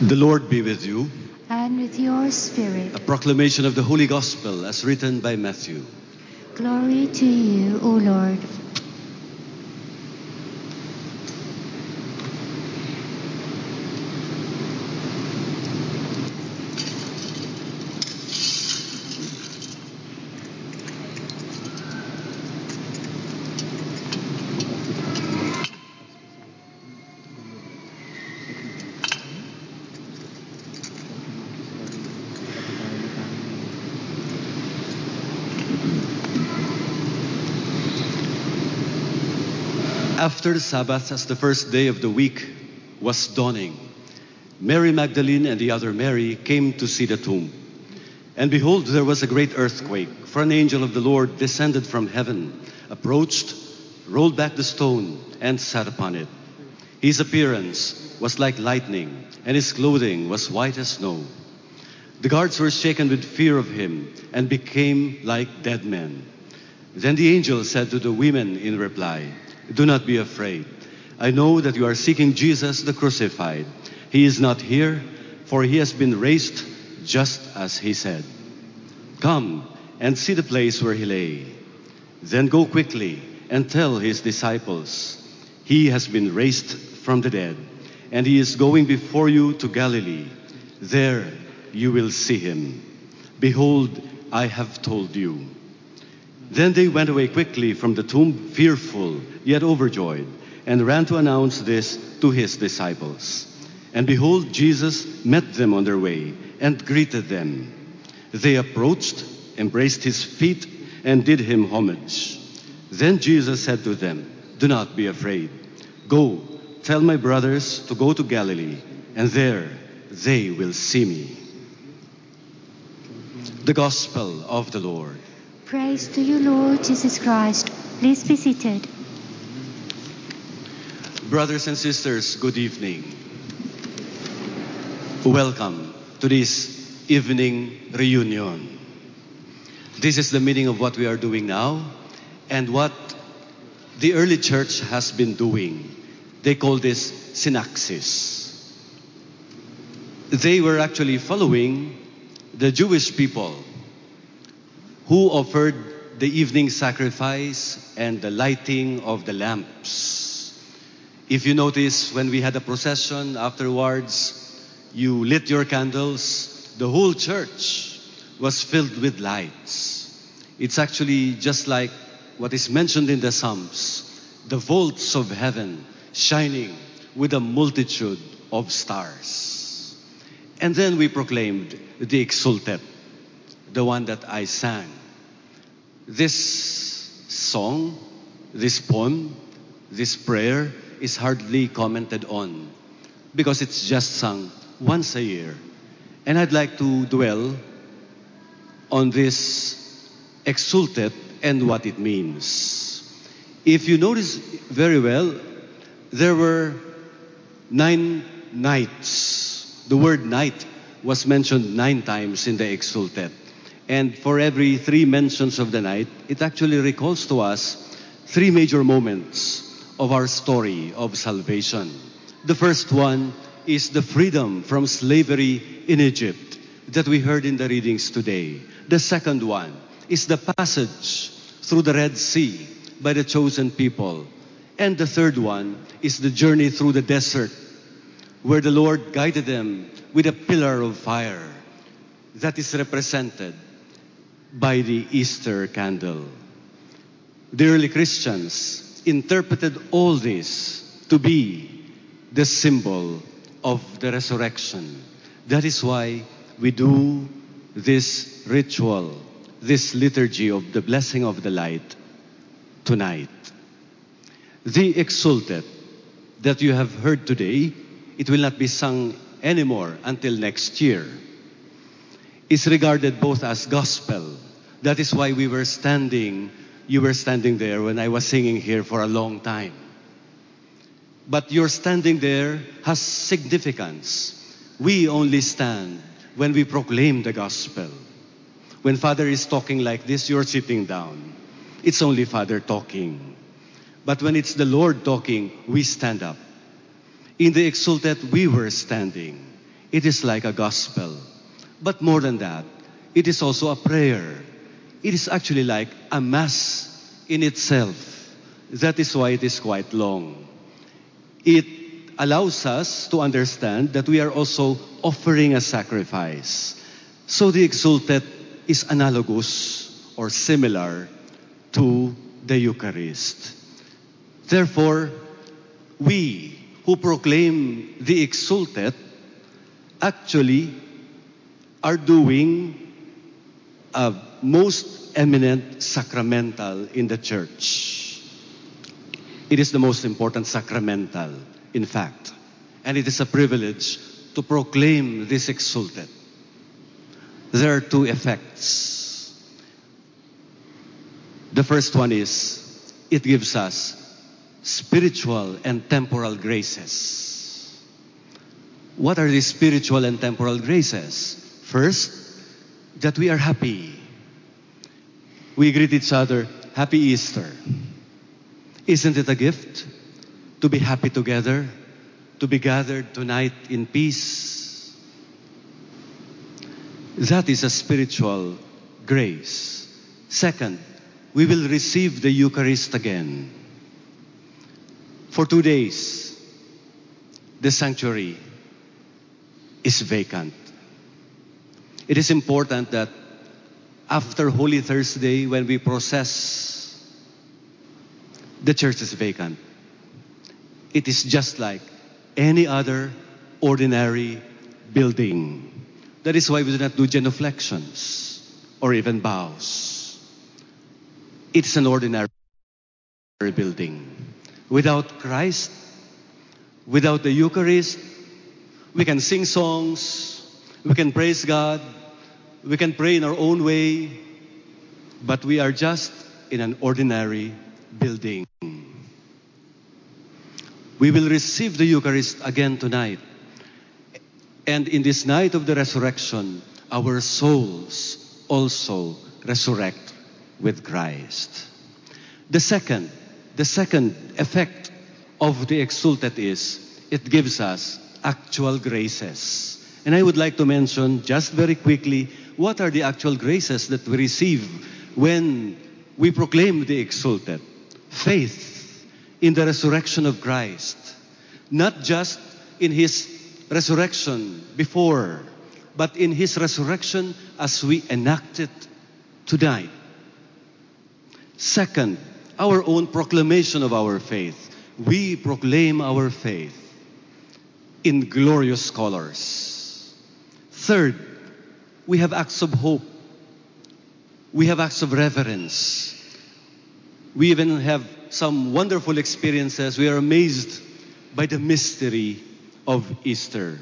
The Lord be with you. and with your spirit. A proclamation of the Holy Gospel as written by Matthew. Glory to you, O Lord. After the Sabbath, as the first day of the week was dawning, Mary Magdalene and the other Mary came to see the tomb. And behold, there was a great earthquake, for an angel of the Lord descended from heaven, approached, rolled back the stone, and sat upon it. His appearance was like lightning, and his clothing was white as snow. The guards were shaken with fear of him and became like dead men. Then the angel said to the women in reply, Do not be afraid. I know that you are seeking Jesus the crucified. He is not here, for he has been raised just as he said. Come and see the place where he lay. Then go quickly and tell his disciples, He has been raised from the dead, and he is going before you to Galilee. There you will see him. Behold, I have told you. Then they went away quickly from the tomb, fearful, yet overjoyed, and ran to announce this to his disciples. And behold, Jesus met them on their way and greeted them. They approached, embraced his feet, and did him homage. Then Jesus said to them, Do not be afraid. Go, tell my brothers to go to Galilee, and there they will see me. The Gospel of the Lord. Praise to you, Lord Jesus Christ. Please be seated. Brothers and sisters, good evening. Welcome to this evening reunion. This is the meaning of what we are doing now and what the early church has been doing. They call this synaxis. They were actually following the Jewish people who offered the evening sacrifice and the lighting of the lamps. If you notice, when we had a procession afterwards, you lit your candles, the whole church was filled with lights. It's actually just like what is mentioned in the Psalms the vaults of heaven shining with a multitude of stars. And then we proclaimed the Exultet, the one that I sang. This song, this poem, this prayer is hardly commented on because it's just sung once a year. And I'd like to dwell on this exultet and what it means. If you notice very well, there were nine nights. The word night was mentioned nine times in the exultet. And for every three mentions of the night, it actually recalls to us three major moments of our story of salvation. The first one is the freedom from slavery in Egypt that we heard in the readings today. The second one is the passage through the Red Sea by the chosen people. And the third one is the journey through the desert where the Lord guided them with a pillar of fire that is represented by the Easter candle. The early Christians interpreted all this to be the symbol of the resurrection. That is why we do this ritual, this liturgy of the blessing of the light tonight. The exultet that you have heard today, it will not be sung anymore until next year. Is regarded both as gospel. That is why we were standing, you were standing there when I was singing here for a long time. But your standing there has significance. We only stand when we proclaim the gospel. When Father is talking like this, you're sitting down. It's only Father talking. But when it's the Lord talking, we stand up. In the exultet, we were standing. It is like a gospel. But more than that, it is also a prayer. It is actually like a mass in itself. That is why it is quite long. It allows us to understand that we are also offering a sacrifice. So the exalted is analogous or similar to the Eucharist. Therefore, we who proclaim the exalted actually are doing a most eminent sacramental in the church. It is the most important sacramental, in fact, and it is a privilege to proclaim this exultet. There are two effects. The first one is it gives us spiritual and temporal graces. What are these spiritual and temporal graces? First, that we are happy. We greet each other, Happy Easter. Isn't it a gift to be happy together, to be gathered tonight in peace? That is a spiritual grace. Second, we will receive the Eucharist again. For two days, the sanctuary is vacant. It is important that after Holy Thursday, when we process, the church is vacant. It is just like any other ordinary building. That is why we do not do genuflections or even bows. It's an ordinary building. Without Christ, without the Eucharist, we can sing songs, we can praise God, we can pray in our own way, but we are just in an ordinary building. We will receive the Eucharist again tonight. And in this night of the resurrection, our souls also resurrect with Christ. The second, the second effect of the exultet is it gives us actual graces. And I would like to mention just very quickly what are the actual graces that we receive when we proclaim the exalted. Faith in the resurrection of Christ, not just in his resurrection before, but in his resurrection as we enact it tonight. Second, our own proclamation of our faith. We proclaim our faith in glorious colors. Third, we have acts of hope. We have acts of reverence. We even have some wonderful experiences. We are amazed by the mystery of Easter.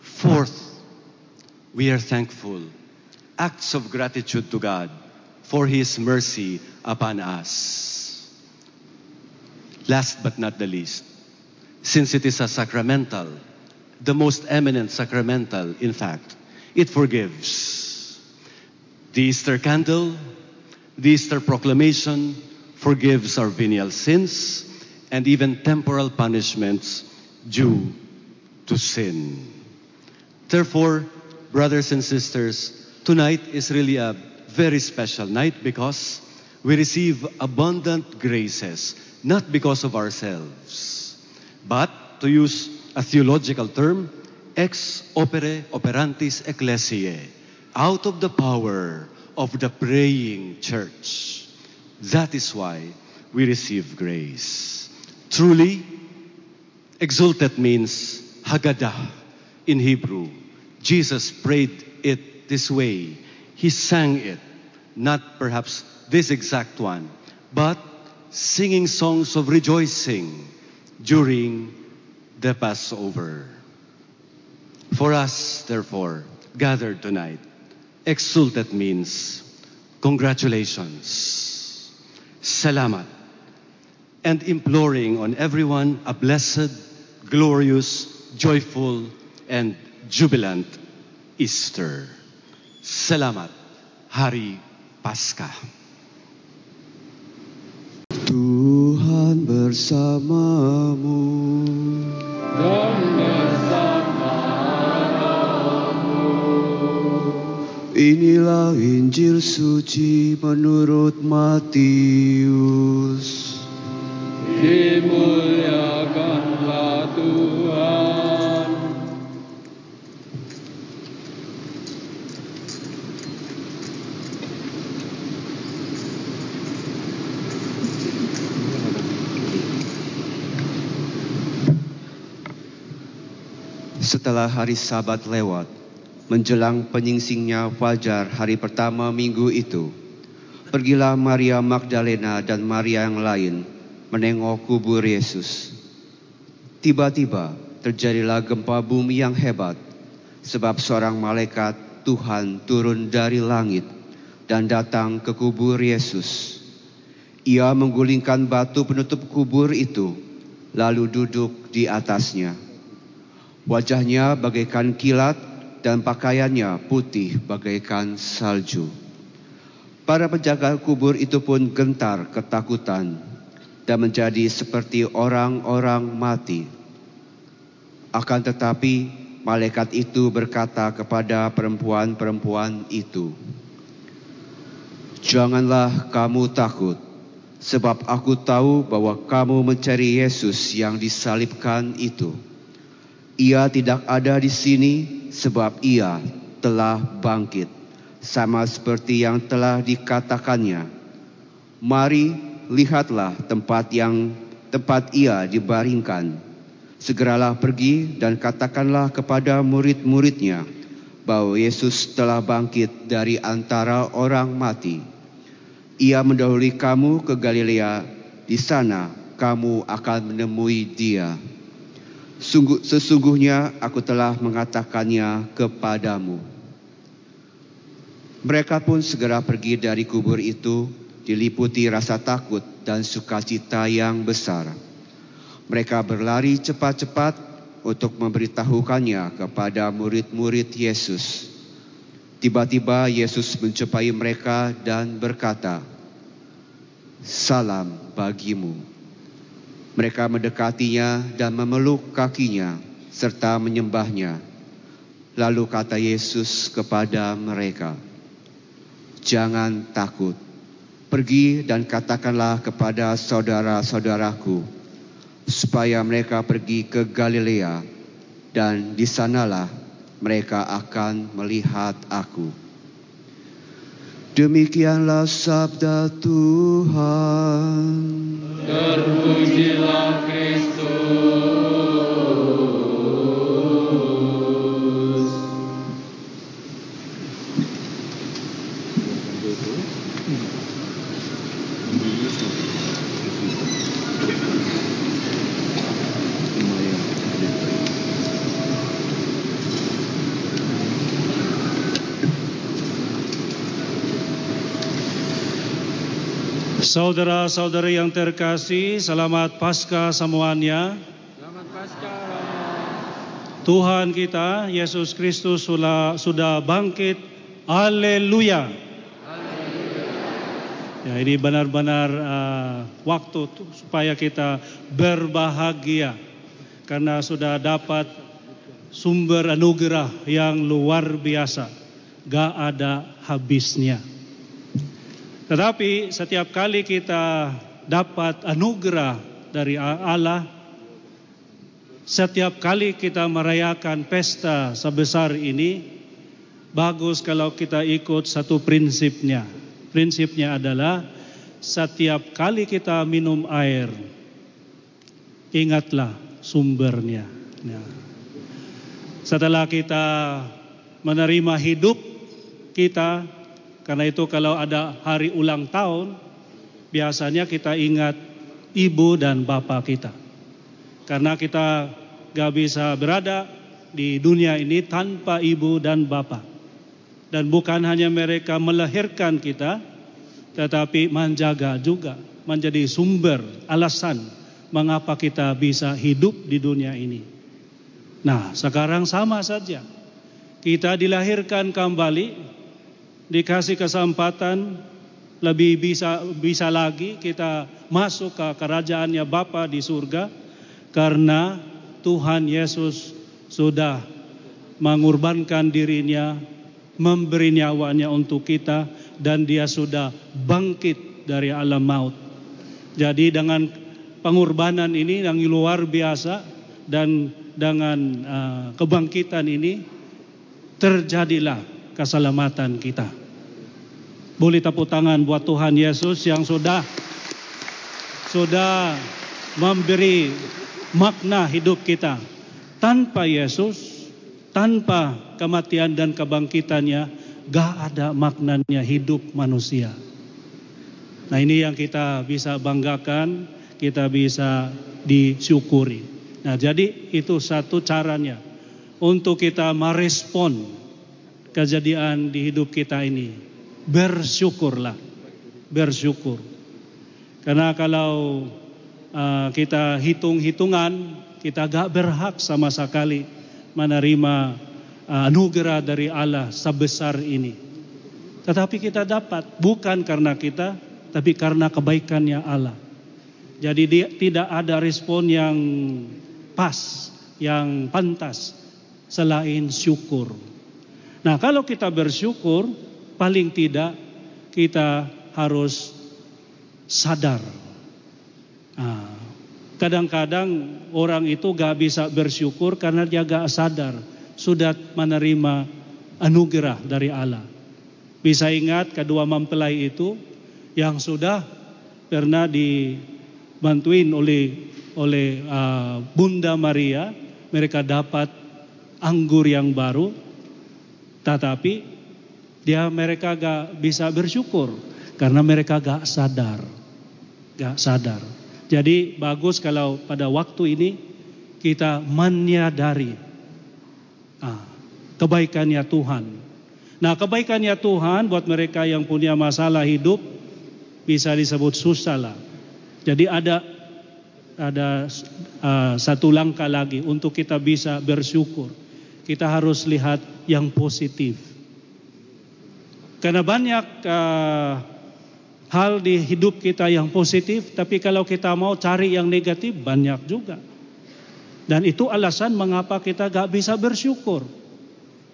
Fourth, we are thankful. Acts of gratitude to God for His mercy upon us. Last but not the least, since it is a sacramental, the most eminent sacramental, in fact, it forgives. The Easter candle, the Easter proclamation forgives our venial sins and even temporal punishments due to sin. Therefore, brothers and sisters, tonight is really a very special night because we receive abundant graces, not because of ourselves, but to use a theological term, ex opere operantis ecclesiae, out of the power of the praying church. That is why we receive grace. Truly, exultet means Haggadah in Hebrew. Jesus prayed it this way. He sang it, not perhaps this exact one, but singing songs of rejoicing during the Passover. For us, therefore, gathered tonight, exultet means congratulations, salamat, and imploring on everyone a blessed, glorious, joyful, and jubilant Easter. Salamat, Hari Paskah. Tuhan bersamamu Inilah Injil suci menurut Matius. Dimuliakanlah Tuhan. Setelah hari Sabat lewat, menjelang penyingsingnya fajar hari pertama minggu itu, pergilah Maria Magdalena dan Maria yang lain menengok kubur Yesus. Tiba-tiba terjadilah gempa bumi yang hebat, sebab seorang malaikat Tuhan turun dari langit dan datang ke kubur Yesus. Ia menggulingkan batu penutup kubur itu, lalu duduk di atasnya. Wajahnya bagaikan kilat dan pakaiannya putih bagaikan salju. Para penjaga kubur itu pun gentar ketakutan dan menjadi seperti orang-orang mati. Akan tetapi malaikat itu berkata kepada perempuan-perempuan itu, Janganlah kamu takut, sebab aku tahu bahwa kamu mencari Yesus yang disalibkan itu. Ia tidak ada di sini sebab ia telah bangkit, sama seperti yang telah dikatakannya. Mari lihatlah tempat yang tempat ia dibaringkan. Segeralah pergi dan katakanlah kepada murid-muridnya bahwa Yesus telah bangkit dari antara orang mati. Ia mendahului kamu ke Galilea, di sana kamu akan menemui dia. Sungguh, sesungguhnya aku telah mengatakannya kepadamu. Mereka pun segera pergi dari kubur itu, diliputi rasa takut dan sukacita yang besar. Mereka berlari cepat-cepat untuk memberitahukannya kepada murid-murid Yesus. Tiba-tiba Yesus mencapai mereka dan berkata, "Salam bagimu." Mereka mendekatinya dan memeluk kakinya serta menyembahnya. Lalu kata Yesus kepada mereka, "Jangan takut. Pergi dan katakanlah kepada saudara-saudaraku supaya mereka pergi ke Galilea dan di sanalah mereka akan melihat aku." Demikianlah sabda Tuhan. Terpujilah Kristus. Saudara-saudari yang terkasih, selamat Paskah semuanya. Selamat Paskah. Tuhan kita Yesus Kristus sudah, sudah bangkit. Haleluya. Ya, ini benar-benar uh, waktu tu- supaya kita berbahagia karena sudah dapat sumber anugerah yang luar biasa. Gak ada habisnya. Tetapi setiap kali kita dapat anugerah dari Allah, setiap kali kita merayakan pesta sebesar ini, bagus kalau kita ikut satu prinsipnya. Prinsipnya adalah setiap kali kita minum air, ingatlah sumbernya. Ya. Setelah kita menerima hidup kita, karena itu kalau ada hari ulang tahun, biasanya kita ingat ibu dan bapak kita. Karena kita gak bisa berada di dunia ini tanpa ibu dan bapak. Dan bukan hanya mereka melahirkan kita, tetapi menjaga juga, menjadi sumber alasan mengapa kita bisa hidup di dunia ini. Nah, sekarang sama saja. Kita dilahirkan kembali, dikasih kesempatan lebih bisa bisa lagi kita masuk ke kerajaannya Bapa di surga karena Tuhan Yesus sudah mengorbankan dirinya memberi nyawanya untuk kita dan dia sudah bangkit dari alam maut. Jadi dengan pengorbanan ini yang luar biasa dan dengan uh, kebangkitan ini terjadilah keselamatan kita. Boleh tepuk tangan buat Tuhan Yesus yang sudah sudah memberi makna hidup kita. Tanpa Yesus, tanpa kematian dan kebangkitannya, gak ada maknanya hidup manusia. Nah ini yang kita bisa banggakan, kita bisa disyukuri. Nah jadi itu satu caranya untuk kita merespon kejadian di hidup kita ini. Bersyukurlah, bersyukur. Karena kalau uh, kita hitung-hitungan, kita gak berhak sama sekali menerima uh, anugerah dari Allah sebesar ini. Tetapi kita dapat bukan karena kita, tapi karena kebaikannya Allah. Jadi dia, tidak ada respon yang pas, yang pantas selain syukur. Nah, kalau kita bersyukur, paling tidak kita harus sadar. Nah, kadang-kadang orang itu gak bisa bersyukur karena dia gak sadar sudah menerima anugerah dari Allah. Bisa ingat kedua mempelai itu yang sudah pernah dibantuin oleh oleh uh, Bunda Maria, mereka dapat anggur yang baru, tetapi dia mereka gak bisa bersyukur karena mereka gak sadar, gak sadar. Jadi bagus kalau pada waktu ini kita menyadari ah, kebaikannya Tuhan. Nah kebaikannya Tuhan buat mereka yang punya masalah hidup bisa disebut susah lah. Jadi ada ada uh, satu langkah lagi untuk kita bisa bersyukur. Kita harus lihat yang positif. Karena banyak uh, hal di hidup kita yang positif, tapi kalau kita mau cari yang negatif banyak juga. Dan itu alasan mengapa kita gak bisa bersyukur.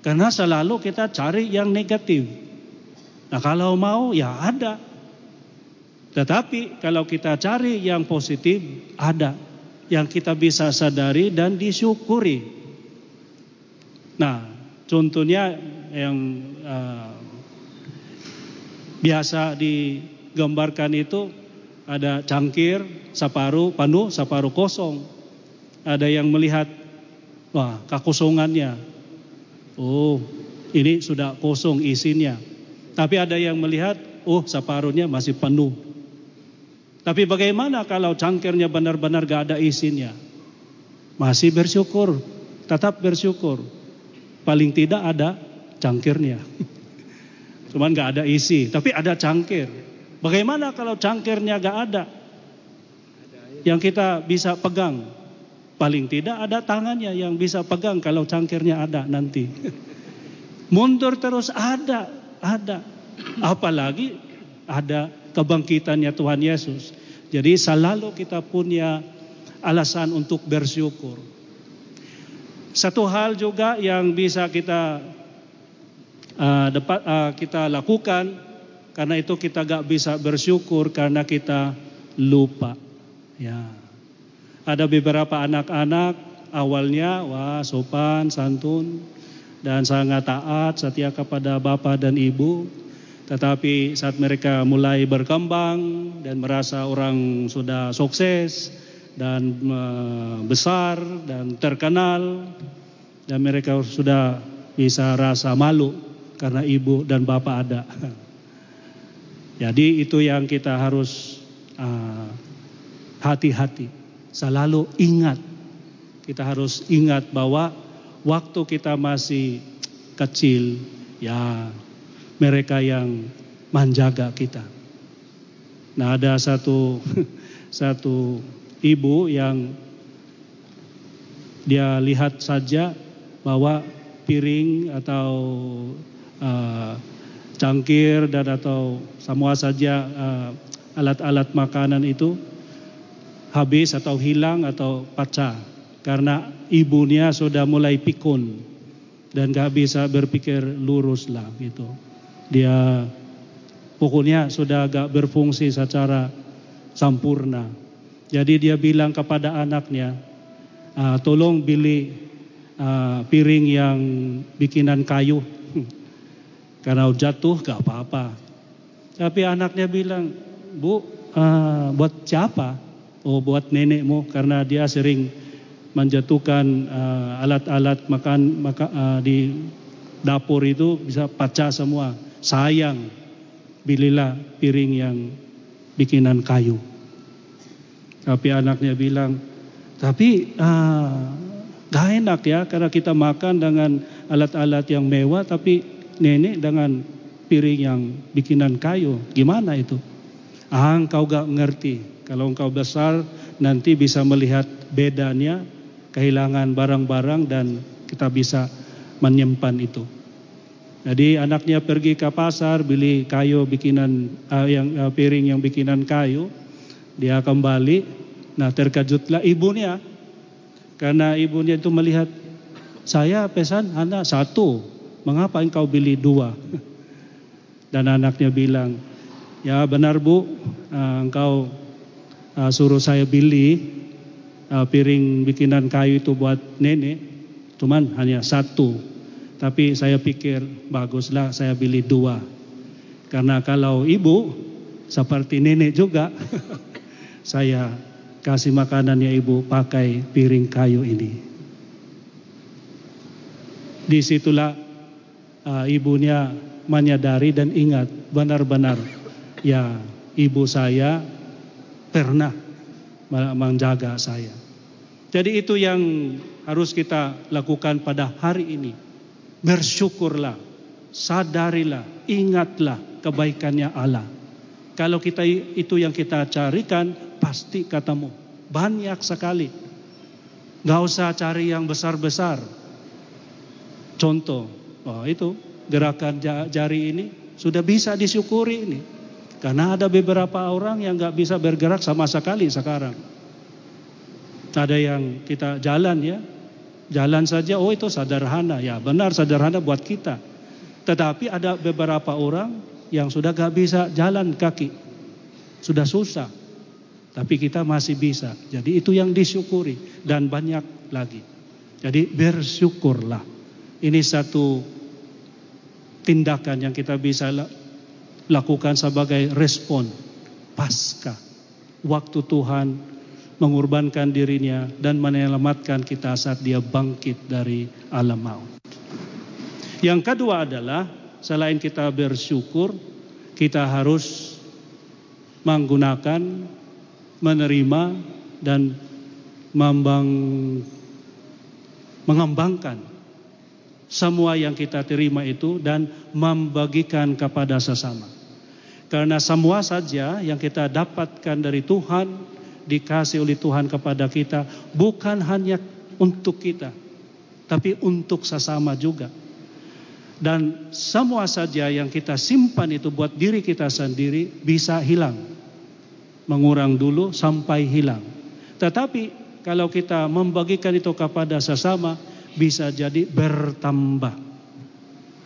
Karena selalu kita cari yang negatif. Nah kalau mau ya ada. Tetapi kalau kita cari yang positif, ada yang kita bisa sadari dan disyukuri. Nah, contohnya yang uh, biasa digambarkan itu ada cangkir, saparu penuh, saparu kosong. Ada yang melihat, wah kekosongannya. Oh, ini sudah kosong isinya. Tapi ada yang melihat, oh saparunya masih penuh. Tapi bagaimana kalau cangkirnya benar-benar gak ada isinya? Masih bersyukur, tetap bersyukur. Paling tidak ada cangkirnya. Cuman gak ada isi, tapi ada cangkir. Bagaimana kalau cangkirnya gak ada? Yang kita bisa pegang. Paling tidak ada tangannya yang bisa pegang kalau cangkirnya ada nanti. Mundur terus ada, ada. Apalagi ada kebangkitannya Tuhan Yesus. Jadi selalu kita punya alasan untuk bersyukur. Satu hal juga yang bisa kita uh, dapat uh, kita lakukan karena itu kita gak bisa bersyukur karena kita lupa. Ya. Ada beberapa anak-anak awalnya wah sopan, santun dan sangat taat setia kepada bapak dan ibu. Tetapi saat mereka mulai berkembang dan merasa orang sudah sukses dan uh, besar dan terkenal dan mereka sudah bisa rasa malu karena ibu dan bapak ada. Jadi itu yang kita harus hati-hati. Uh, Selalu ingat. Kita harus ingat bahwa waktu kita masih kecil, ya mereka yang menjaga kita. Nah, ada satu satu ibu yang dia lihat saja bahwa piring atau uh, cangkir dan atau semua saja uh, alat-alat makanan itu habis atau hilang atau pecah karena ibunya sudah mulai pikun dan gak bisa berpikir lurus lah gitu. Dia pokoknya sudah gak berfungsi secara sempurna. Jadi dia bilang kepada anaknya, "Ah, tolong beli ah, piring yang bikinan kayu. Karena jatuh gak apa-apa. Tapi anaknya bilang, Bu, ah, buat siapa? Oh buat nenekmu karena dia sering menjatuhkan ah, alat-alat makan maka, ah, di dapur itu bisa pecah semua. Sayang, belilah piring yang bikinan kayu. Tapi anaknya bilang, tapi ah, gak enak ya karena kita makan dengan alat-alat yang mewah tapi nenek dengan piring yang bikinan kayu. Gimana itu? Ah, engkau gak ngerti. Kalau engkau besar nanti bisa melihat bedanya, kehilangan barang-barang dan kita bisa menyimpan itu. Jadi anaknya pergi ke pasar beli kayu bikinan ah, yang ah, piring yang bikinan kayu. Dia kembali, nah terkejutlah ibunya karena ibunya itu melihat saya pesan anak satu, mengapa engkau beli dua? Dan anaknya bilang, ya benar bu, ah, engkau ah, suruh saya beli ah, piring bikinan kayu itu buat nenek, cuman hanya satu. Tapi saya pikir baguslah saya beli dua. Karena kalau ibu seperti nenek juga, saya kasih makanannya ibu pakai piring kayu ini. Di situlah uh, ibunya menyadari dan ingat benar-benar ya ibu saya pernah menjaga saya. Jadi itu yang harus kita lakukan pada hari ini. Bersyukurlah, sadarilah, ingatlah kebaikannya Allah. Kalau kita itu yang kita carikan, pasti ketemu. Banyak sekali. Gak usah cari yang besar-besar. Contoh, oh itu gerakan jari ini sudah bisa disyukuri ini. Karena ada beberapa orang yang gak bisa bergerak sama sekali sekarang. Ada yang kita jalan ya, jalan saja, oh itu sederhana. Ya benar sederhana buat kita. Tetapi ada beberapa orang yang sudah gak bisa jalan kaki. Sudah susah. Tapi kita masih bisa. Jadi itu yang disyukuri. Dan banyak lagi. Jadi bersyukurlah. Ini satu tindakan yang kita bisa lakukan sebagai respon pasca waktu Tuhan mengorbankan dirinya dan menyelamatkan kita saat dia bangkit dari alam maut. Yang kedua adalah selain kita bersyukur, kita harus menggunakan, menerima dan membang, mengembangkan semua yang kita terima itu dan membagikan kepada sesama. Karena semua saja yang kita dapatkan dari Tuhan dikasih oleh Tuhan kepada kita bukan hanya untuk kita, tapi untuk sesama juga. Dan semua saja yang kita simpan itu buat diri kita sendiri bisa hilang. Mengurang dulu sampai hilang. Tetapi kalau kita membagikan itu kepada sesama bisa jadi bertambah.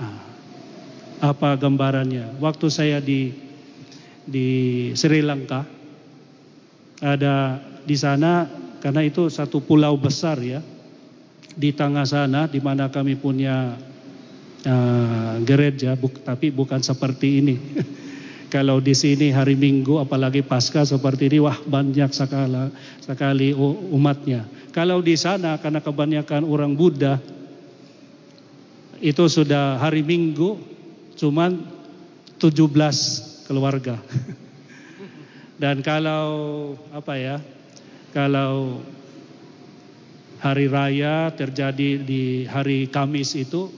Nah, apa gambarannya? Waktu saya di di Sri Lanka ada di sana karena itu satu pulau besar ya di tengah sana di mana kami punya uh, gereja buk, tapi bukan seperti ini kalau di sini hari Minggu apalagi pasca seperti ini wah banyak sekali sekali umatnya kalau di sana karena kebanyakan orang Buddha itu sudah hari Minggu cuman 17 keluarga Dan kalau apa ya? Kalau hari raya terjadi di hari Kamis itu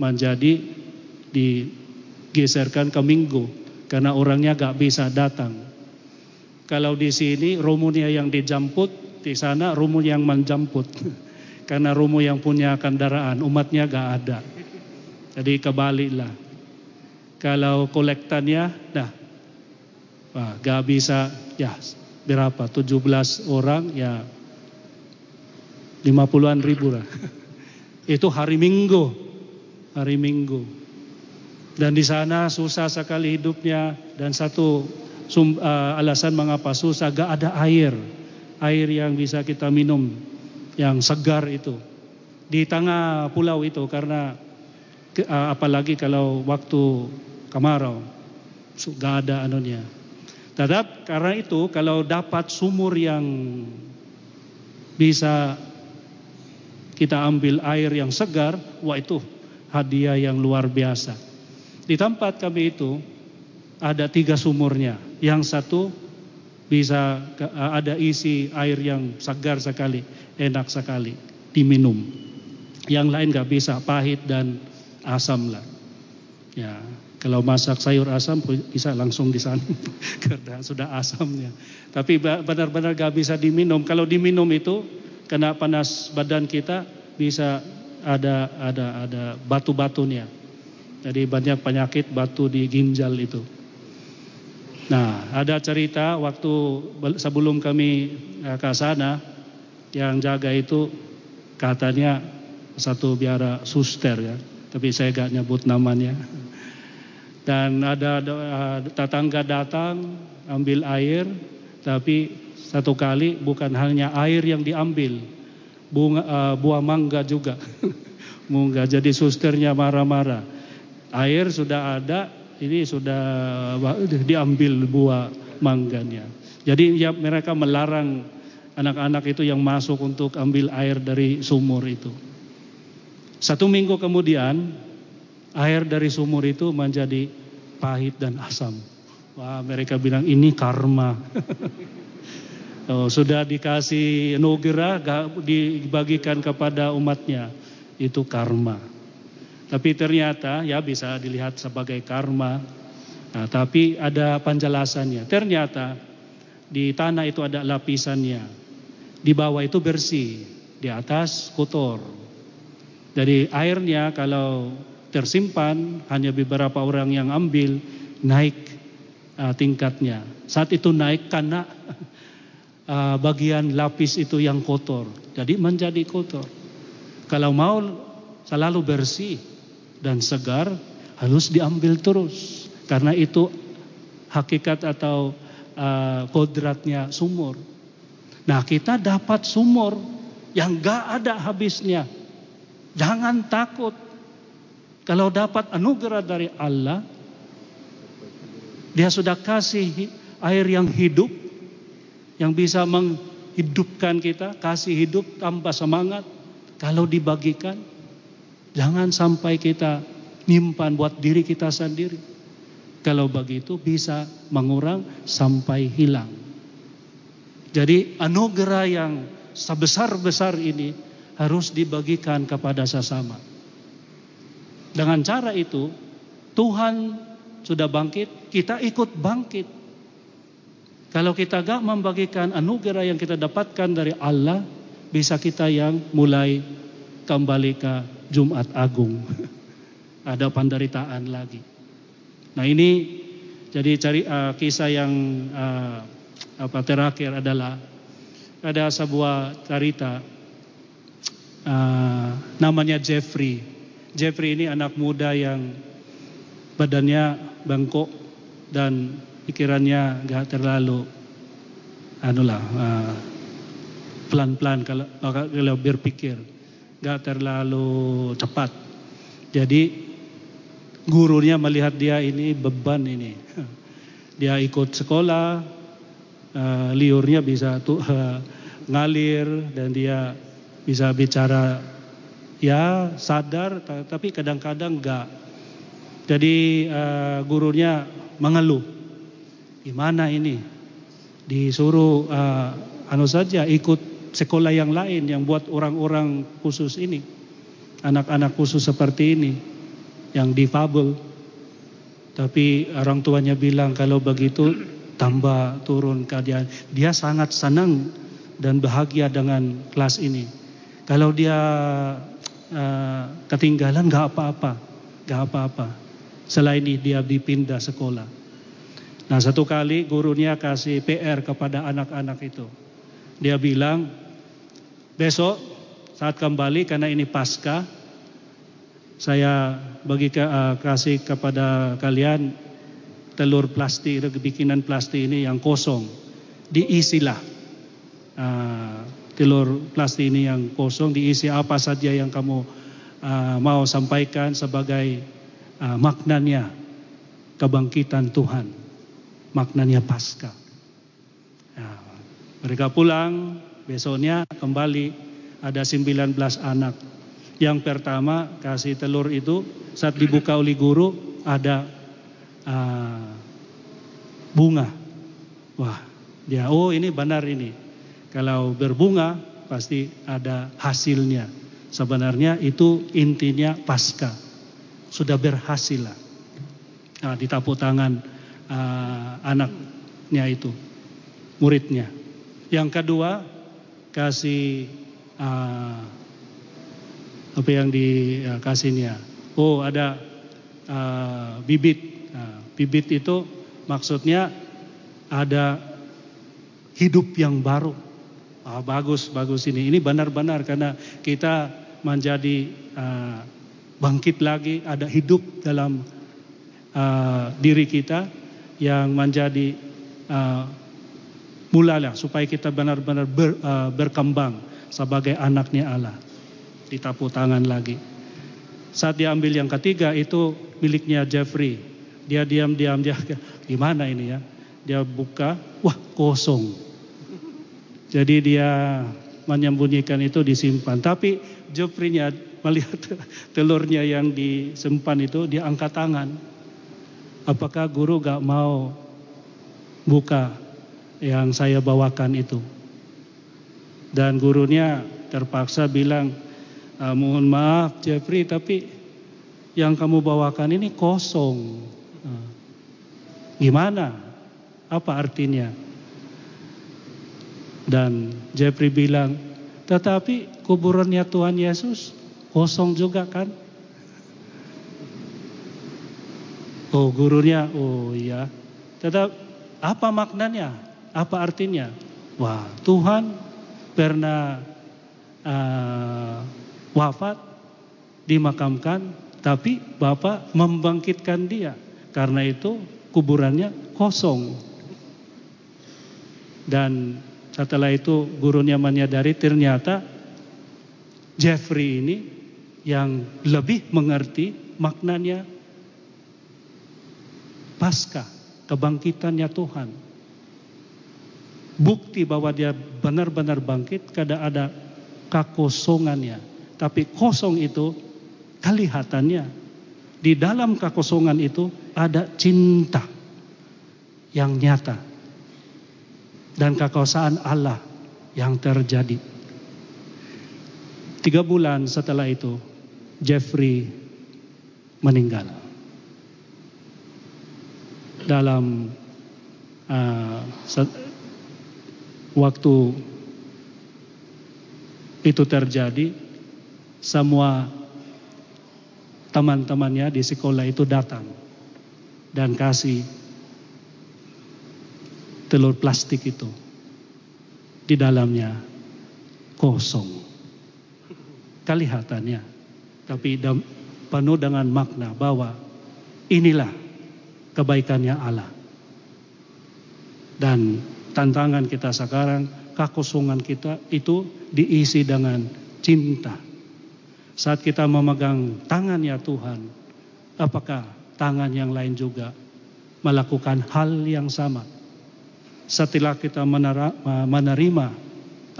menjadi digeserkan ke Minggu karena orangnya gak bisa datang. Kalau di sini romunya yang dijemput, di sana rumu yang menjemput. Karena rumu yang punya kendaraan, umatnya gak ada. Jadi kebaliklah. Kalau kolektannya, nah Wah, gak bisa ya berapa 17 orang ya 50-an ribu lah. Itu hari Minggu. hari Minggu. Dan di sana susah sekali hidupnya dan satu sum, uh, alasan mengapa susah gak ada air. Air yang bisa kita minum yang segar itu. Di tengah pulau itu karena uh, apalagi kalau waktu kemarau gak ada anunya. Tetap karena itu kalau dapat sumur yang bisa kita ambil air yang segar, wah itu hadiah yang luar biasa. Di tempat kami itu ada tiga sumurnya. Yang satu bisa ada isi air yang segar sekali, enak sekali diminum. Yang lain gak bisa, pahit dan asam lah. Ya, kalau masak sayur asam bisa langsung di sana karena sudah asamnya. Tapi benar-benar gak bisa diminum. Kalau diminum itu kena panas badan kita bisa ada ada ada batu-batunya. Jadi banyak penyakit batu di ginjal itu. Nah, ada cerita waktu sebelum kami eh, ke sana yang jaga itu katanya satu biara suster ya, tapi saya gak nyebut namanya. Dan ada uh, tetangga datang ambil air, tapi satu kali bukan hanya air yang diambil, bunga, uh, buah mangga juga. Mangga jadi susternya marah-marah. Air sudah ada, ini sudah diambil buah mangganya. Jadi ya, mereka melarang anak-anak itu yang masuk untuk ambil air dari sumur itu. Satu minggu kemudian air dari sumur itu menjadi pahit dan asam. Wah mereka bilang ini karma. Oh, sudah dikasih nugerah dibagikan kepada umatnya itu karma. Tapi ternyata ya bisa dilihat sebagai karma. Nah, tapi ada penjelasannya. Ternyata di tanah itu ada lapisannya. Di bawah itu bersih, di atas kotor. Jadi airnya kalau tersimpan hanya beberapa orang yang ambil naik uh, tingkatnya. Saat itu naik karena uh, bagian lapis itu yang kotor. Jadi menjadi kotor. Kalau mau selalu bersih dan segar harus diambil terus. Karena itu hakikat atau uh, kodratnya sumur. Nah kita dapat sumur yang gak ada habisnya. Jangan takut. Kalau dapat anugerah dari Allah, dia sudah kasih air yang hidup, yang bisa menghidupkan kita, kasih hidup tanpa semangat. Kalau dibagikan, jangan sampai kita nyimpan buat diri kita sendiri. Kalau begitu bisa mengurang sampai hilang. Jadi anugerah yang sebesar-besar ini harus dibagikan kepada sesama. Dengan cara itu, Tuhan sudah bangkit, kita ikut bangkit kalau kita gak membagikan anugerah yang kita dapatkan dari Allah, bisa kita yang mulai kembali ke Jumat Agung. Ada penderitaan lagi. Nah ini jadi cari uh, kisah yang uh, apa terakhir adalah ada sebuah cerita uh, namanya Jeffrey. Jeffrey ini anak muda yang badannya bengkok dan pikirannya gak terlalu anulah uh, pelan-pelan kalau kalau berpikir gak terlalu cepat jadi gurunya melihat dia ini beban ini. Dia ikut sekolah uh, liurnya bisa tuh uh, ngalir dan dia bisa bicara ya sadar tapi kadang-kadang enggak jadi uh, gurunya mengeluh Gimana ini? Disuruh uh, anu saja ikut sekolah yang lain yang buat orang-orang khusus ini. Anak-anak khusus seperti ini yang difabel. Tapi orang tuanya bilang kalau begitu tambah turun keadaan. Dia sangat senang dan bahagia dengan kelas ini. Kalau dia uh, ketinggalan gak apa-apa, gak apa-apa. Selain ini dia dipindah sekolah. Nah satu kali gurunya kasih PR kepada anak-anak itu. Dia bilang, besok saat kembali karena ini pasca, saya bagi ke- uh, kasih kepada kalian telur plastik, bikinan plastik ini yang kosong. Diisilah uh, telur plastik ini yang kosong, diisi apa saja yang kamu uh, mau sampaikan sebagai uh, maknanya kebangkitan Tuhan, maknanya Paskah. Nah, mereka pulang, besoknya kembali ada 19 anak. Yang pertama kasih telur itu saat dibuka oleh guru ada uh, bunga. Wah, dia oh ini benar ini. Kalau berbunga pasti ada hasilnya. Sebenarnya itu intinya pasca. Sudah berhasil lah. Nah, ditapuk tangan uh, anaknya itu, muridnya. Yang kedua kasih uh, apa yang dikasihnya. Oh ada uh, bibit. Nah, bibit itu maksudnya ada hidup yang baru. Ah, bagus, bagus ini. Ini benar-benar karena kita menjadi uh, bangkit lagi, ada hidup dalam uh, diri kita yang menjadi uh, mulalah supaya kita benar-benar ber, uh, berkembang sebagai anaknya Allah. Ditapuk tangan lagi. Saat diambil yang ketiga itu miliknya Jeffrey. Dia diam-diam dia gimana ini ya? Dia buka, wah kosong. Jadi dia menyembunyikan itu disimpan. Tapi Jeffrey-nya melihat telurnya yang disimpan itu dia angkat tangan. Apakah guru gak mau buka yang saya bawakan itu? Dan gurunya terpaksa bilang, "Ah, mohon maaf Jeffrey tapi yang kamu bawakan ini kosong. Ah, Gimana? Apa artinya? Dan Jeffrey bilang, tetapi kuburannya Tuhan Yesus kosong juga kan? Oh gurunya, oh iya. Tetap apa maknanya? Apa artinya? Wah Tuhan pernah uh, wafat, dimakamkan, tapi Bapak membangkitkan dia. Karena itu kuburannya kosong. Dan setelah itu gurunya menyadari ternyata Jeffrey ini yang lebih mengerti maknanya pasca kebangkitannya Tuhan. Bukti bahwa dia benar-benar bangkit kada ada kekosongannya. Tapi kosong itu kelihatannya di dalam kekosongan itu ada cinta yang nyata dan kekuasaan Allah yang terjadi. Tiga bulan setelah itu, Jeffrey meninggal. Dalam uh, waktu itu terjadi, semua teman-temannya di sekolah itu datang dan kasih telur plastik itu di dalamnya kosong. Kelihatannya tapi penuh dengan makna bahwa inilah kebaikannya Allah. Dan tantangan kita sekarang kekosongan kita itu diisi dengan cinta. Saat kita memegang tangannya Tuhan apakah tangan yang lain juga melakukan hal yang sama? Setelah kita menerima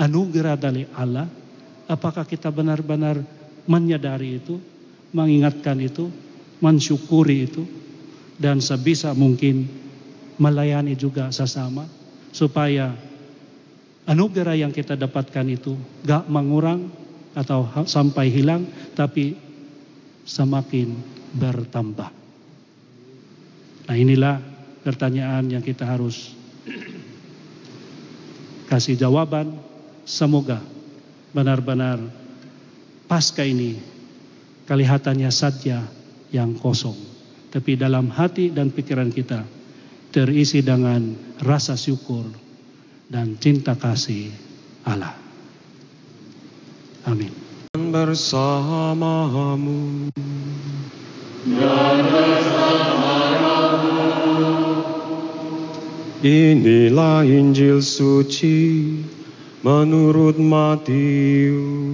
anugerah dari Allah, apakah kita benar-benar menyadari itu, mengingatkan itu, mensyukuri itu, dan sebisa mungkin melayani juga sesama, supaya anugerah yang kita dapatkan itu gak mengurang atau sampai hilang, tapi semakin bertambah. Nah inilah pertanyaan yang kita harus kasih jawaban. Semoga benar-benar pasca ini kelihatannya saja yang kosong. Tapi dalam hati dan pikiran kita terisi dengan rasa syukur dan cinta kasih Allah. Amin. bersamamu. Inilah Injil suci menurut Matius.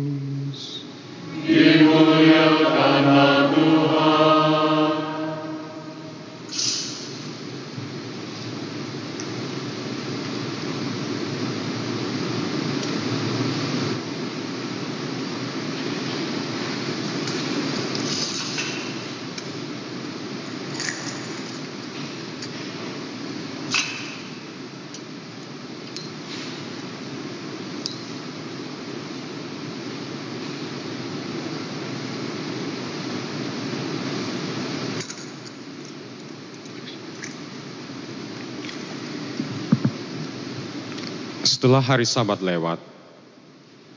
Setelah hari sabat lewat,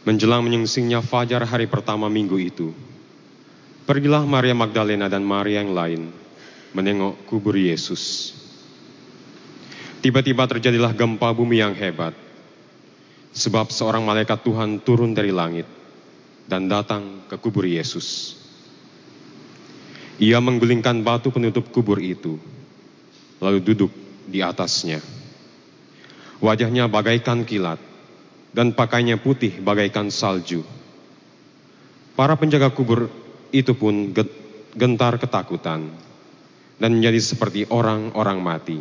menjelang menyingsingnya fajar hari pertama minggu itu, pergilah Maria Magdalena dan Maria yang lain menengok kubur Yesus. Tiba-tiba terjadilah gempa bumi yang hebat, sebab seorang malaikat Tuhan turun dari langit dan datang ke kubur Yesus. Ia menggulingkan batu penutup kubur itu, lalu duduk di atasnya. Wajahnya bagaikan kilat, dan pakainya putih bagaikan salju. Para penjaga kubur itu pun ge- gentar ketakutan dan menjadi seperti orang-orang mati.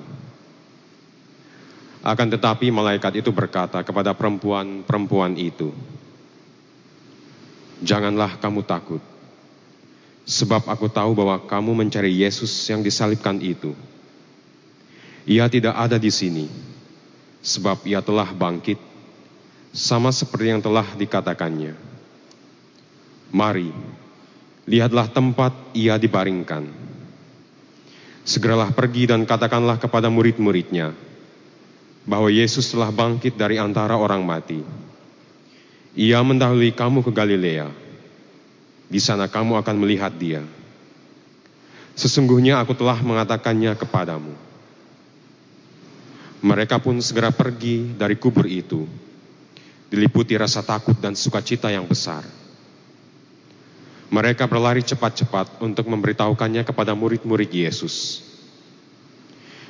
Akan tetapi malaikat itu berkata kepada perempuan-perempuan itu, "Janganlah kamu takut, sebab aku tahu bahwa kamu mencari Yesus yang disalibkan itu. Ia tidak ada di sini, sebab ia telah bangkit, sama seperti yang telah dikatakannya. Mari, lihatlah tempat ia dibaringkan. Segeralah pergi dan katakanlah kepada murid-muridnya bahwa Yesus telah bangkit dari antara orang mati. Ia mendahului kamu ke Galilea. Di sana kamu akan melihat dia. Sesungguhnya aku telah mengatakannya kepadamu. Mereka pun segera pergi dari kubur itu, diliputi rasa takut dan sukacita yang besar. Mereka berlari cepat-cepat untuk memberitahukannya kepada murid-murid Yesus.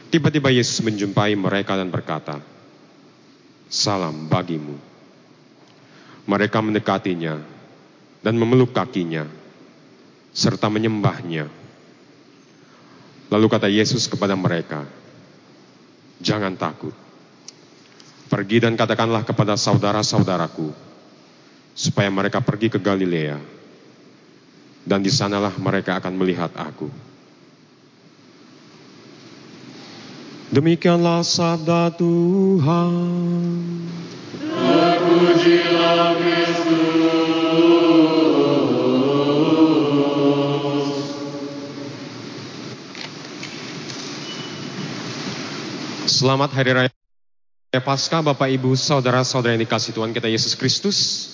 Tiba-tiba Yesus menjumpai mereka dan berkata, "Salam bagimu." Mereka mendekatinya dan memeluk kakinya serta menyembahnya. Lalu kata Yesus kepada mereka, "Jangan takut. Pergi dan katakanlah kepada saudara-saudaraku supaya mereka pergi ke Galilea, dan di sanalah mereka akan melihat aku." Demikianlah sabda Tuhan. Selamat Hari Raya Paskah Bapak Ibu Saudara-saudara yang dikasih Tuhan kita Yesus Kristus.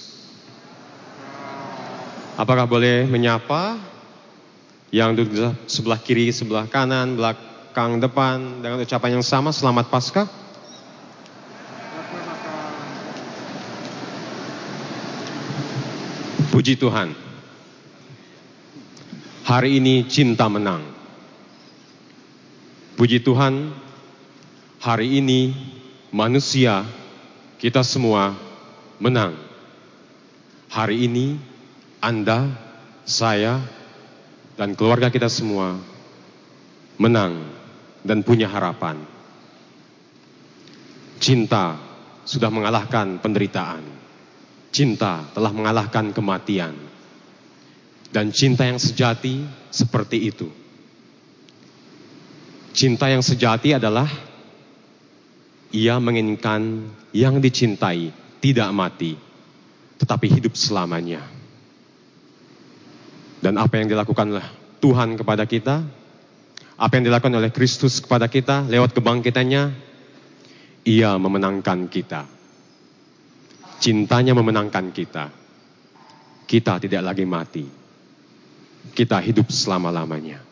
Apakah boleh menyapa yang duduk sebelah kiri, sebelah kanan, belakang depan dengan ucapan yang sama Selamat Paskah? Puji Tuhan. Hari ini cinta menang. Puji Tuhan, hari ini manusia, kita semua menang. Hari ini Anda, saya, dan keluarga kita semua menang dan punya harapan. Cinta sudah mengalahkan penderitaan. Cinta telah mengalahkan kematian. Dan cinta yang sejati seperti itu. Cinta yang sejati adalah ia menginginkan yang dicintai tidak mati, tetapi hidup selamanya. Dan apa yang dilakukanlah Tuhan kepada kita, apa yang dilakukan oleh Kristus kepada kita lewat kebangkitannya, ia memenangkan kita. Cintanya memenangkan kita. Kita tidak lagi mati. Kita hidup selama-lamanya.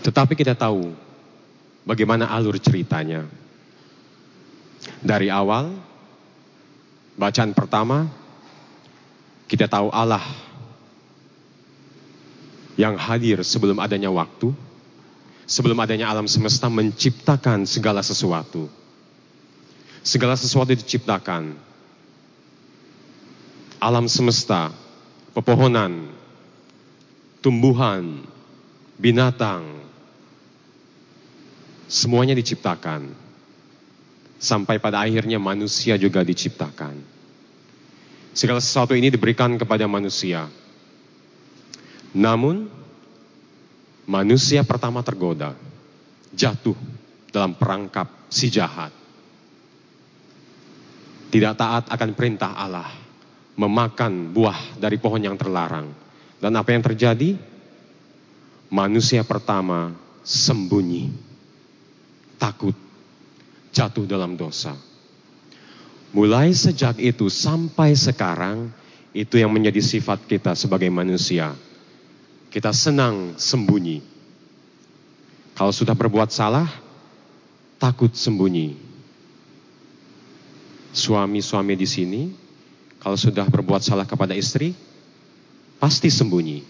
Tetapi kita tahu bagaimana alur ceritanya. Dari awal, Bacaan pertama, kita tahu Allah yang hadir sebelum adanya waktu, sebelum adanya alam semesta menciptakan segala sesuatu. Segala sesuatu diciptakan. Alam semesta, pepohonan, tumbuhan, binatang, semuanya diciptakan. Sampai pada akhirnya manusia juga diciptakan. Segala sesuatu ini diberikan kepada manusia. Namun, manusia pertama tergoda, jatuh dalam perangkap si jahat. Tidak taat akan perintah Allah, memakan buah dari pohon yang terlarang. Dan apa yang terjadi? Manusia pertama sembunyi, takut, jatuh dalam dosa. Mulai sejak itu sampai sekarang, itu yang menjadi sifat kita sebagai manusia. Kita senang sembunyi. Kalau sudah berbuat salah, takut sembunyi. Suami-suami di sini, kalau sudah berbuat salah kepada istri, pasti sembunyi.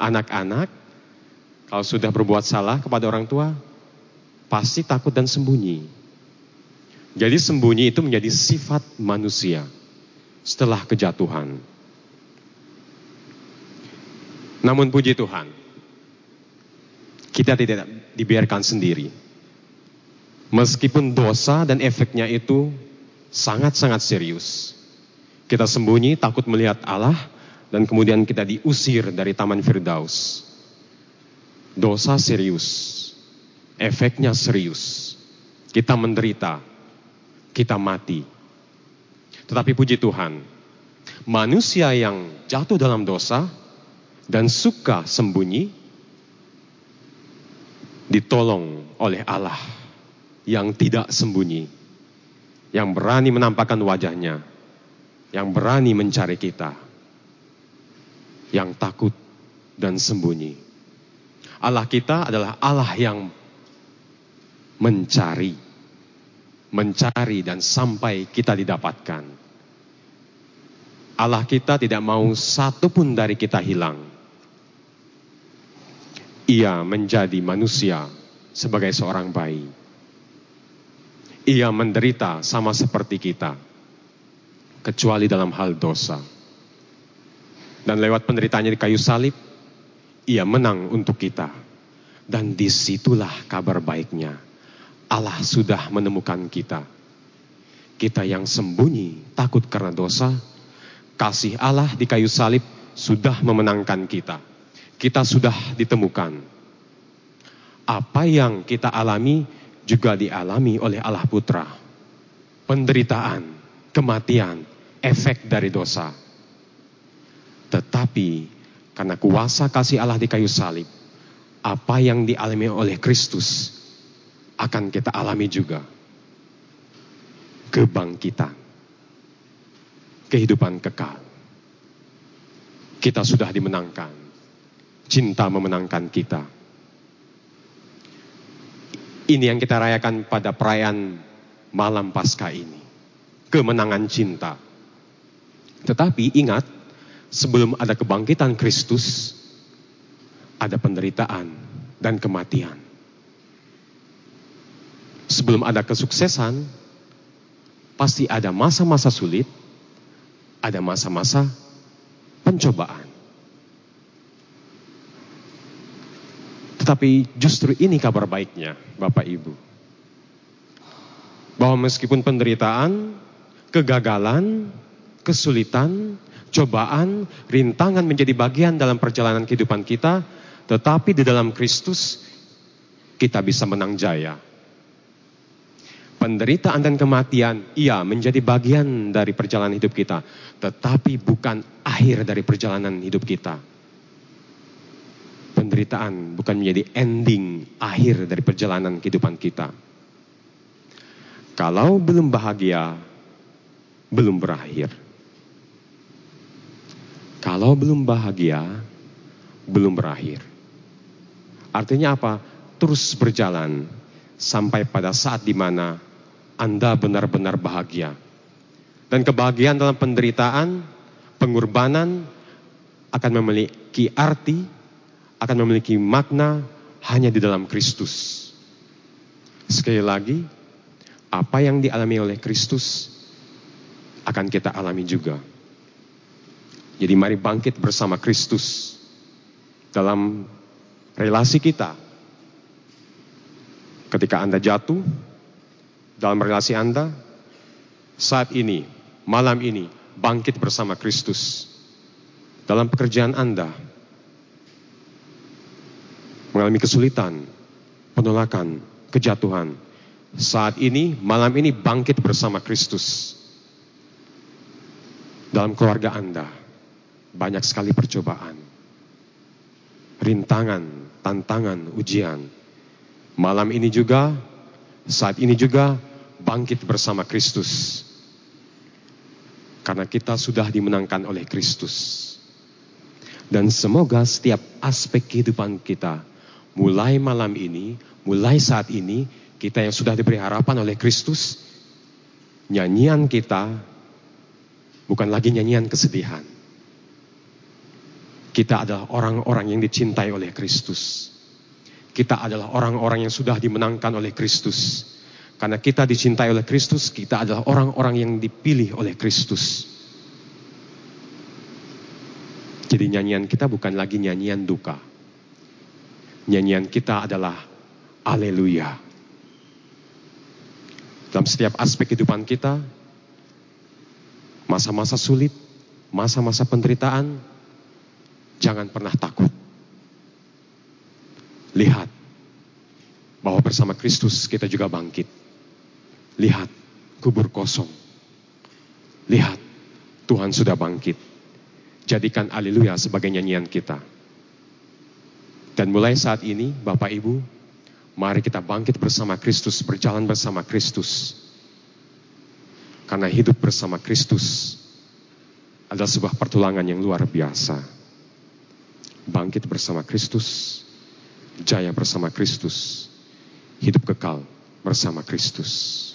Anak-anak, kalau sudah berbuat salah kepada orang tua, pasti takut dan sembunyi. Jadi sembunyi itu menjadi sifat manusia setelah kejatuhan. Namun puji Tuhan, kita tidak dibiarkan sendiri. Meskipun dosa dan efeknya itu sangat-sangat serius. Kita sembunyi takut melihat Allah dan kemudian kita diusir dari Taman Firdaus. Dosa serius, efeknya serius. Kita menderita, kita mati. Tetapi puji Tuhan, manusia yang jatuh dalam dosa dan suka sembunyi ditolong oleh Allah yang tidak sembunyi, yang berani menampakkan wajahnya, yang berani mencari kita, yang takut dan sembunyi. Allah kita adalah Allah yang mencari, mencari dan sampai kita didapatkan. Allah kita tidak mau satu pun dari kita hilang. Ia menjadi manusia sebagai seorang bayi. Ia menderita sama seperti kita, kecuali dalam hal dosa. Dan lewat penderitaannya di kayu salib, ia menang untuk kita. Dan di situlah kabar baiknya. Allah sudah menemukan kita. Kita yang sembunyi, takut karena dosa, kasih Allah di kayu salib sudah memenangkan kita. Kita sudah ditemukan. Apa yang kita alami juga dialami oleh Allah Putra. Penderitaan, kematian, efek dari dosa. Tetapi karena kuasa kasih Allah di kayu salib, apa yang dialami oleh Kristus akan kita alami juga. Kebangkitan. Kehidupan kekal. Kita sudah dimenangkan. Cinta memenangkan kita. Ini yang kita rayakan pada perayaan malam Paskah ini. Kemenangan cinta. Tetapi ingat, sebelum ada kebangkitan Kristus, ada penderitaan dan kematian. Sebelum ada kesuksesan, pasti ada masa-masa sulit, ada masa-masa pencobaan. Tetapi justru ini kabar baiknya, Bapak Ibu. Bahwa meskipun penderitaan, kegagalan, kesulitan, cobaan, rintangan menjadi bagian dalam perjalanan kehidupan kita, tetapi di dalam Kristus kita bisa menang jaya. Penderitaan dan kematian, iya menjadi bagian dari perjalanan hidup kita, tetapi bukan akhir dari perjalanan hidup kita. Penderitaan bukan menjadi ending akhir dari perjalanan kehidupan kita. Kalau belum bahagia, belum berakhir. Kalau belum bahagia, belum berakhir. Artinya apa? Terus berjalan sampai pada saat di mana Anda benar-benar bahagia, dan kebahagiaan dalam penderitaan, pengorbanan akan memiliki arti, akan memiliki makna hanya di dalam Kristus. Sekali lagi, apa yang dialami oleh Kristus akan kita alami juga. Jadi mari bangkit bersama Kristus dalam relasi kita. Ketika Anda jatuh dalam relasi Anda, saat ini, malam ini, bangkit bersama Kristus. Dalam pekerjaan Anda, mengalami kesulitan, penolakan, kejatuhan. Saat ini, malam ini bangkit bersama Kristus. Dalam keluarga Anda, banyak sekali percobaan, rintangan, tantangan, ujian. Malam ini juga, saat ini juga bangkit bersama Kristus. Karena kita sudah dimenangkan oleh Kristus. Dan semoga setiap aspek kehidupan kita, mulai malam ini, mulai saat ini, kita yang sudah diberi harapan oleh Kristus, nyanyian kita bukan lagi nyanyian kesedihan. Kita adalah orang-orang yang dicintai oleh Kristus. Kita adalah orang-orang yang sudah dimenangkan oleh Kristus. Karena kita dicintai oleh Kristus, kita adalah orang-orang yang dipilih oleh Kristus. Jadi nyanyian kita bukan lagi nyanyian duka. Nyanyian kita adalah Aleluya. Dalam setiap aspek kehidupan kita, masa-masa sulit, masa-masa penderitaan, jangan pernah takut. Lihat bahwa bersama Kristus kita juga bangkit. Lihat kubur kosong. Lihat Tuhan sudah bangkit. Jadikan haleluya sebagai nyanyian kita. Dan mulai saat ini Bapak Ibu, mari kita bangkit bersama Kristus, berjalan bersama Kristus. Karena hidup bersama Kristus adalah sebuah pertulangan yang luar biasa. Bangkit bersama Kristus, jaya bersama Kristus, hidup kekal bersama Kristus.